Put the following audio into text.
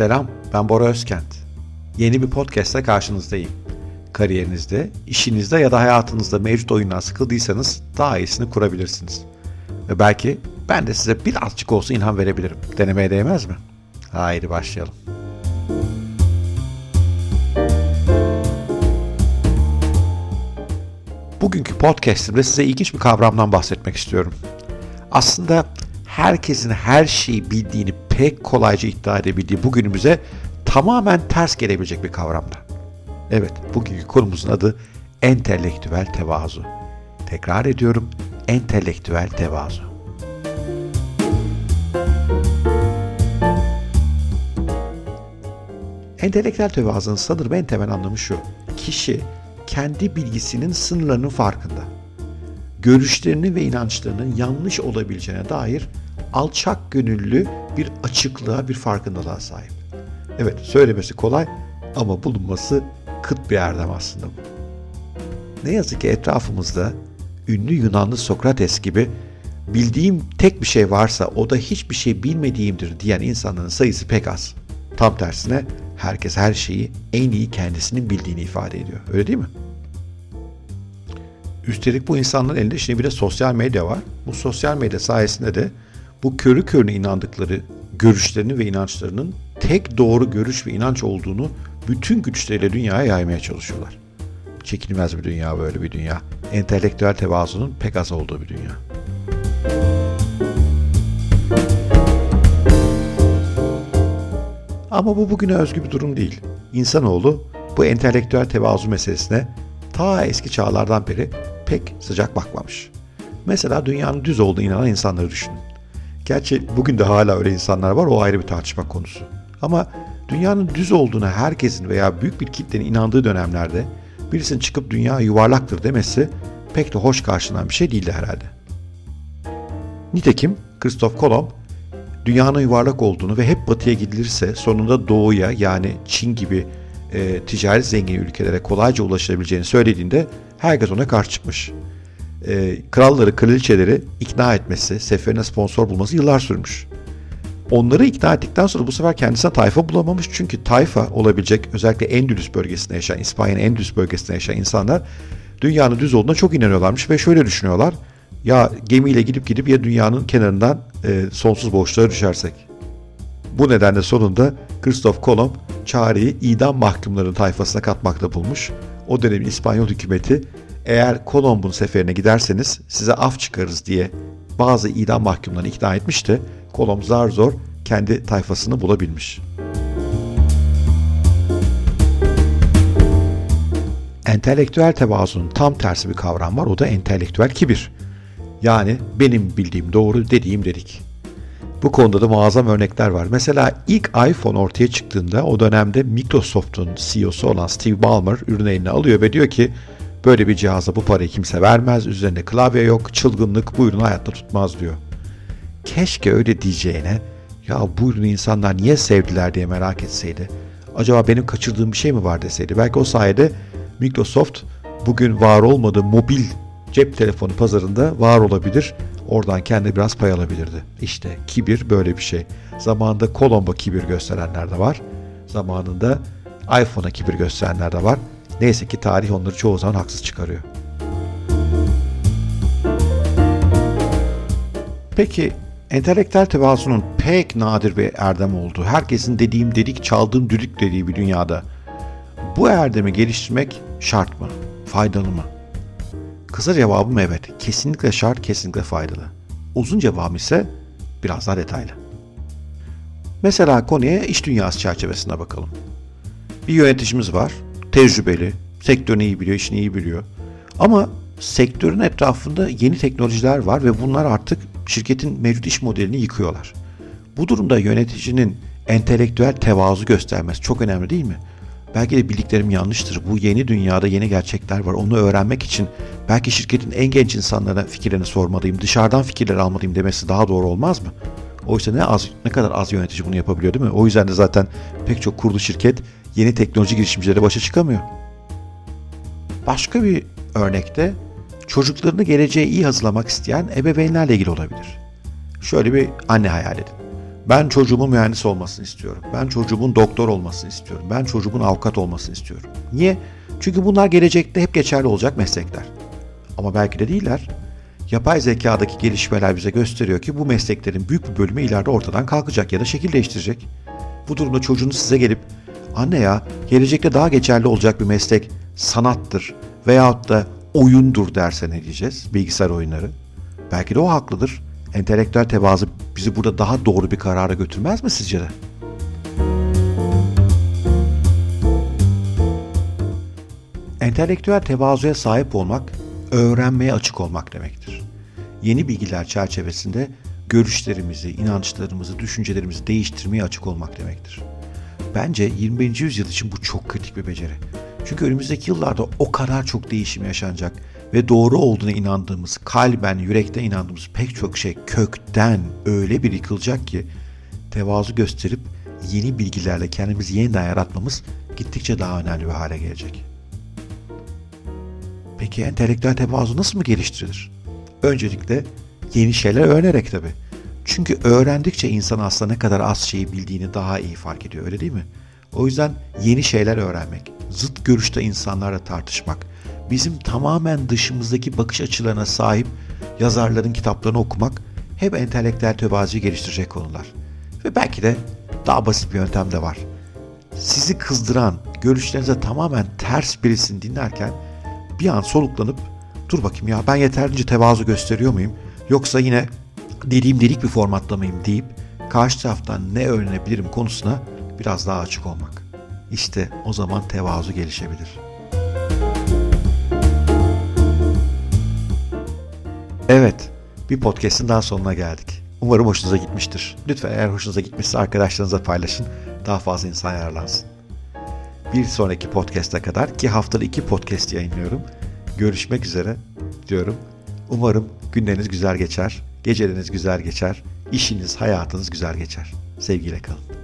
Selam, ben Bora Özkent. Yeni bir podcast'te karşınızdayım. Kariyerinizde, işinizde ya da hayatınızda mevcut oyundan sıkıldıysanız daha iyisini kurabilirsiniz. Ve belki ben de size birazcık olsa ilham verebilirim. Denemeye değmez mi? Haydi başlayalım. Bugünkü podcast'imde size ilginç bir kavramdan bahsetmek istiyorum. Aslında herkesin her şeyi bildiğini pek kolayca iddia edebildiği bugünümüze tamamen ters gelebilecek bir kavramda. Evet, bugünkü konumuzun adı entelektüel tevazu. Tekrar ediyorum, entelektüel tevazu. Entelektüel tevazunun sanırım en temel anlamı şu. Kişi kendi bilgisinin sınırlarının farkında. Görüşlerinin ve inançlarının yanlış olabileceğine dair alçak gönüllü bir açıklığa, bir farkındalığa sahip. Evet, söylemesi kolay ama bulunması kıt bir erdem aslında bu. Ne yazık ki etrafımızda ünlü Yunanlı Sokrates gibi bildiğim tek bir şey varsa o da hiçbir şey bilmediğimdir diyen insanların sayısı pek az. Tam tersine herkes her şeyi en iyi kendisinin bildiğini ifade ediyor. Öyle değil mi? Üstelik bu insanların elinde şimdi bir de sosyal medya var. Bu sosyal medya sayesinde de bu körü körüne inandıkları görüşlerini ve inançlarının tek doğru görüş ve inanç olduğunu bütün güçleriyle dünyaya yaymaya çalışıyorlar. Çekilmez bir dünya böyle bir dünya. Entelektüel tevazunun pek az olduğu bir dünya. Ama bu bugüne özgü bir durum değil. İnsanoğlu bu entelektüel tevazu meselesine ta eski çağlardan beri pek sıcak bakmamış. Mesela dünyanın düz olduğuna inanan insanları düşünün. Gerçi bugün de hala öyle insanlar var o ayrı bir tartışma konusu. Ama dünyanın düz olduğuna herkesin veya büyük bir kitlenin inandığı dönemlerde birisinin çıkıp dünya yuvarlaktır demesi pek de hoş karşılanan bir şey değildi herhalde. Nitekim Christoph Kolomb dünyanın yuvarlak olduğunu ve hep batıya gidilirse sonunda doğuya yani Çin gibi e, ticaret zengin ülkelere kolayca ulaşabileceğini söylediğinde herkes ona karşı çıkmış. E, kralları, kraliçeleri ikna etmesi, seferine sponsor bulması yıllar sürmüş. Onları ikna ettikten sonra bu sefer kendisine tayfa bulamamış. Çünkü tayfa olabilecek özellikle Endülüs bölgesinde yaşayan, İspanya'nın Endülüs bölgesinde yaşayan insanlar dünyanın düz olduğuna çok inanıyorlarmış ve şöyle düşünüyorlar. Ya gemiyle gidip gidip ya dünyanın kenarından e, sonsuz boşluğa düşersek. Bu nedenle sonunda Christoph Kolomb çareyi idam mahkumlarının tayfasına katmakta bulmuş. O dönemin İspanyol hükümeti eğer Kolomb'un seferine giderseniz size af çıkarız diye bazı idam mahkumlarını ikna etmiş de Kolomb zar zor kendi tayfasını bulabilmiş. Entelektüel tevazunun tam tersi bir kavram var. O da entelektüel kibir. Yani benim bildiğim doğru dediğim dedik. Bu konuda da muazzam örnekler var. Mesela ilk iPhone ortaya çıktığında o dönemde Microsoft'un CEO'su olan Steve Ballmer ürünü eline alıyor ve diyor ki böyle bir cihaza bu parayı kimse vermez, üzerinde klavye yok, çılgınlık bu ürünü hayatta tutmaz diyor. Keşke öyle diyeceğine ya bu ürünü insanlar niye sevdiler diye merak etseydi. Acaba benim kaçırdığım bir şey mi var deseydi. Belki o sayede Microsoft bugün var olmadığı mobil cep telefonu pazarında var olabilir. Oradan kendi biraz pay alabilirdi. İşte kibir böyle bir şey. Zamanında Colombo kibir gösterenler de var. Zamanında iPhone'a kibir gösterenler de var. Neyse ki tarih onları çoğu zaman haksız çıkarıyor. Peki entelektüel tevazunun pek nadir bir erdem olduğu, herkesin dediğim dedik, çaldığım düdük dediği bir dünyada bu erdemi geliştirmek şart mı? Faydalı mı? Kısa cevabım evet. Kesinlikle şart, kesinlikle faydalı. Uzun cevabım ise biraz daha detaylı. Mesela konuya iş dünyası çerçevesine bakalım. Bir yöneticimiz var. Tecrübeli, sektörünü iyi biliyor, işini iyi biliyor. Ama sektörün etrafında yeni teknolojiler var ve bunlar artık şirketin mevcut iş modelini yıkıyorlar. Bu durumda yöneticinin entelektüel tevazu göstermesi çok önemli değil mi? Belki de bildiklerim yanlıştır. Bu yeni dünyada yeni gerçekler var. Onu öğrenmek için belki şirketin en genç insanlara fikirlerini sormalıyım, dışarıdan fikirler almalıyım demesi daha doğru olmaz mı? Oysa ne az ne kadar az yönetici bunu yapabiliyor değil mi? O yüzden de zaten pek çok kurulu şirket yeni teknoloji girişimcileri başa çıkamıyor. Başka bir örnekte çocuklarını geleceğe iyi hazırlamak isteyen ebeveynlerle ilgili olabilir. Şöyle bir anne hayal edin. Ben çocuğumun mühendis olmasını istiyorum. Ben çocuğumun doktor olmasını istiyorum. Ben çocuğumun avukat olmasını istiyorum. Niye? Çünkü bunlar gelecekte hep geçerli olacak meslekler. Ama belki de değiller. Yapay zekadaki gelişmeler bize gösteriyor ki bu mesleklerin büyük bir bölümü ileride ortadan kalkacak ya da şekil değiştirecek. Bu durumda çocuğunuz size gelip anne ya gelecekte daha geçerli olacak bir meslek sanattır veyahut da oyundur derse ne diyeceğiz? Bilgisayar oyunları. Belki de o haklıdır. Entelektüel tevazu bizi burada daha doğru bir karara götürmez mi sizce de? Entelektüel tevazuya sahip olmak, öğrenmeye açık olmak demektir. Yeni bilgiler çerçevesinde görüşlerimizi, inançlarımızı, düşüncelerimizi değiştirmeye açık olmak demektir. Bence 21. yüzyıl için bu çok kritik bir beceri. Çünkü önümüzdeki yıllarda o kadar çok değişim yaşanacak ve doğru olduğuna inandığımız, kalben, yürekten inandığımız pek çok şey kökten öyle bir yıkılacak ki tevazu gösterip yeni bilgilerle kendimizi yeniden yaratmamız gittikçe daha önemli bir hale gelecek. Peki entelektüel tevazu nasıl mı geliştirilir? Öncelikle yeni şeyler öğrenerek tabii. Çünkü öğrendikçe insan aslında ne kadar az şeyi bildiğini daha iyi fark ediyor öyle değil mi? O yüzden yeni şeyler öğrenmek, zıt görüşte insanlarla tartışmak, bizim tamamen dışımızdaki bakış açılarına sahip yazarların kitaplarını okumak hep entelektüel tevazuyu geliştirecek konular. Ve belki de daha basit bir yöntem de var. Sizi kızdıran, görüşlerinize tamamen ters birisini dinlerken bir an soluklanıp dur bakayım ya ben yeterince tevazu gösteriyor muyum? Yoksa yine dediğim delik bir formatta mıyım deyip karşı taraftan ne öğrenebilirim konusuna biraz daha açık olmak. İşte o zaman tevazu gelişebilir. Evet, bir podcast'in daha sonuna geldik. Umarım hoşunuza gitmiştir. Lütfen eğer hoşunuza gitmişse arkadaşlarınızla paylaşın. Daha fazla insan yararlansın. Bir sonraki podcast'e kadar ki haftada iki podcast yayınlıyorum. Görüşmek üzere diyorum. Umarım günleriniz güzel geçer, geceleriniz güzel geçer, işiniz, hayatınız güzel geçer. Sevgiyle kalın.